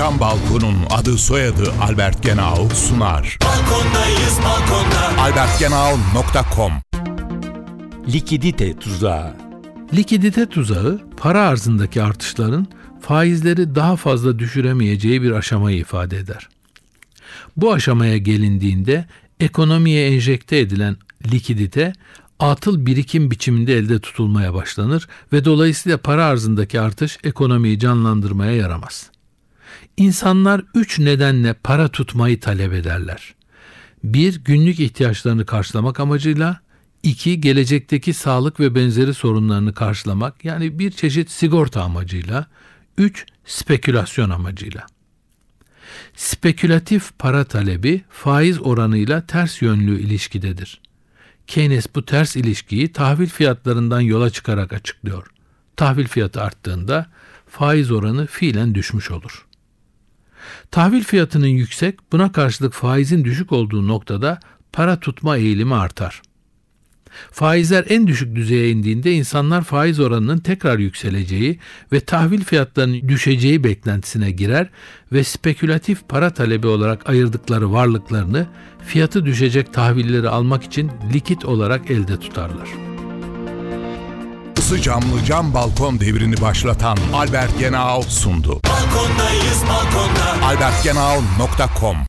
Cam Balkon'un adı soyadı Albert Genau sunar. Balkondayız balkonda. albertgenau.com Likidite tuzağı. Likidite tuzağı para arzındaki artışların faizleri daha fazla düşüremeyeceği bir aşamayı ifade eder. Bu aşamaya gelindiğinde ekonomiye enjekte edilen likidite atıl birikim biçiminde elde tutulmaya başlanır ve dolayısıyla para arzındaki artış ekonomiyi canlandırmaya yaramaz. İnsanlar üç nedenle para tutmayı talep ederler. Bir, günlük ihtiyaçlarını karşılamak amacıyla, iki, gelecekteki sağlık ve benzeri sorunlarını karşılamak yani bir çeşit sigorta amacıyla, üç, spekülasyon amacıyla. Spekülatif para talebi faiz oranıyla ters yönlü ilişkidedir. Keynes bu ters ilişkiyi tahvil fiyatlarından yola çıkarak açıklıyor. Tahvil fiyatı arttığında faiz oranı fiilen düşmüş olur. Tahvil fiyatının yüksek, buna karşılık faizin düşük olduğu noktada para tutma eğilimi artar. Faizler en düşük düzeye indiğinde insanlar faiz oranının tekrar yükseleceği ve tahvil fiyatlarının düşeceği beklentisine girer ve spekülatif para talebi olarak ayırdıkları varlıklarını fiyatı düşecek tahvilleri almak için likit olarak elde tutarlar. Isı camlı cam balkon devrini başlatan Albert Genau sundu. Balkondayız balkonda. albertgenau.com